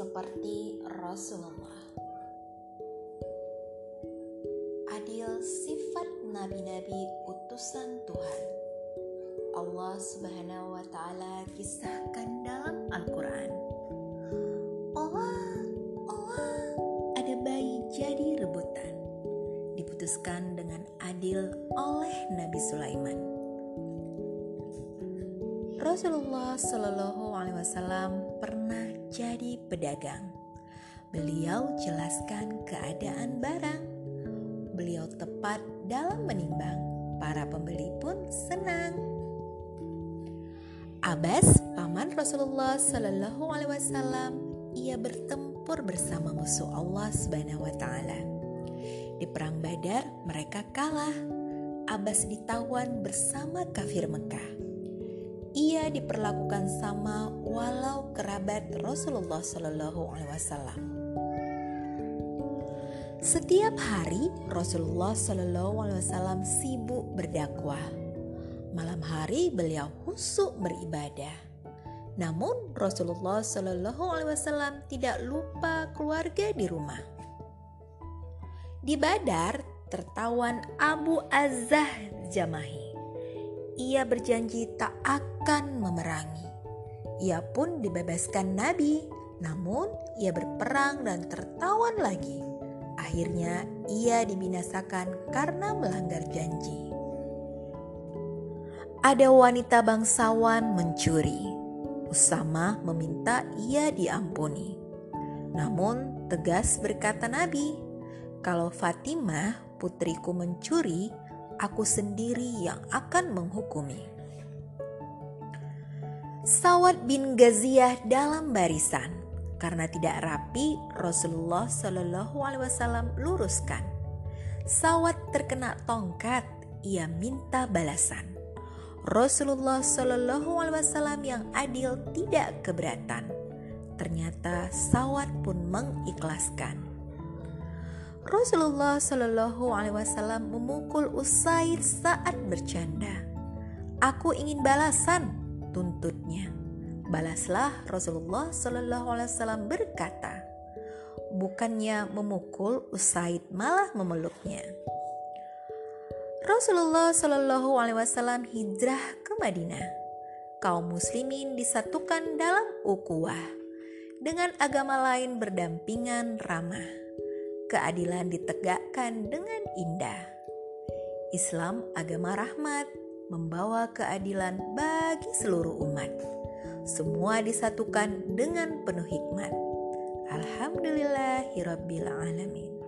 seperti Rasulullah. Adil sifat nabi-nabi utusan Tuhan. Allah Subhanahu wa taala kisahkan dalam Al-Qur'an. Allah, Allah, ada bayi jadi rebutan. Diputuskan dengan adil oleh Nabi Sulaiman. Rasulullah Shallallahu Alaihi Wasallam pernah jadi pedagang. Beliau jelaskan keadaan barang. Beliau tepat dalam menimbang. Para pembeli pun senang. Abbas, paman Rasulullah Shallallahu Alaihi Wasallam, ia bertempur bersama musuh Allah Subhanahu Wa Taala. Di perang Badar, mereka kalah. Abbas ditawan bersama kafir Mekah ia diperlakukan sama walau kerabat Rasulullah Shallallahu Alaihi Wasallam. Setiap hari Rasulullah Shallallahu Alaihi Wasallam sibuk berdakwah. Malam hari beliau husuk beribadah. Namun Rasulullah Shallallahu Alaihi Wasallam tidak lupa keluarga di rumah. Di Badar tertawan Abu Azah Jamahi. Ia berjanji tak akan memerangi. Ia pun dibebaskan Nabi, namun ia berperang dan tertawan lagi. Akhirnya ia dibinasakan karena melanggar janji. Ada wanita bangsawan mencuri. Usama meminta ia diampuni. Namun tegas berkata Nabi, kalau Fatimah putriku mencuri, aku sendiri yang akan menghukumi. Sawat bin Gaziyah dalam barisan karena tidak rapi, Rasulullah Shallallahu Alaihi Wasallam luruskan. Sawat terkena tongkat, ia minta balasan. Rasulullah Shallallahu Alaihi Wasallam yang adil tidak keberatan. Ternyata Sawat pun mengikhlaskan. Rasulullah Shallallahu Alaihi Wasallam memukul Usaid saat bercanda. Aku ingin balasan, tuntutnya. Balaslah Rasulullah Shallallahu Alaihi Wasallam berkata, bukannya memukul Usaid malah memeluknya. Rasulullah Shallallahu Alaihi Wasallam hijrah ke Madinah. Kaum muslimin disatukan dalam ukuah dengan agama lain berdampingan ramah. Keadilan ditegakkan dengan indah. Islam agama rahmat membawa keadilan bagi seluruh umat semua disatukan dengan penuh hikmat. Alhamdulillahirabbil alamin.